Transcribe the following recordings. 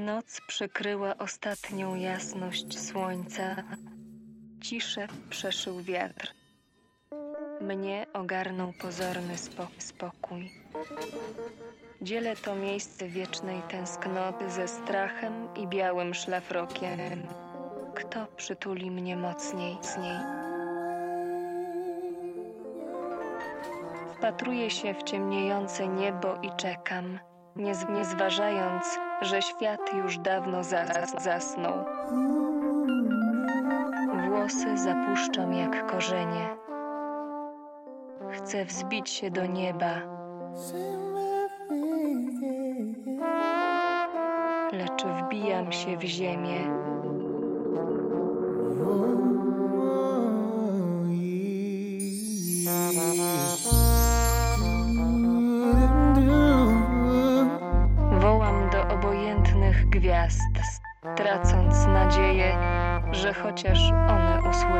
Noc przykryła ostatnią jasność słońca. Ciszę przeszył wiatr. Mnie ogarnął pozorny spo- spokój. Dzielę to miejsce wiecznej tęsknoty ze strachem i białym szlafrokiem. Kto przytuli mnie mocniej z niej? Wpatruję się w ciemniejące niebo i czekam, nie, z- nie zważając, że świat już dawno zas- zasnął. Włosy zapuszczam jak korzenie. Chcę wzbić się do nieba, lecz wbijam się w ziemię. Gwiazd, tracąc nadzieję, że chociaż one usłyszą.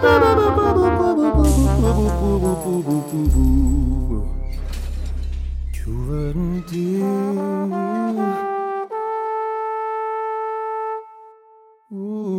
You wouldn't do Ooh.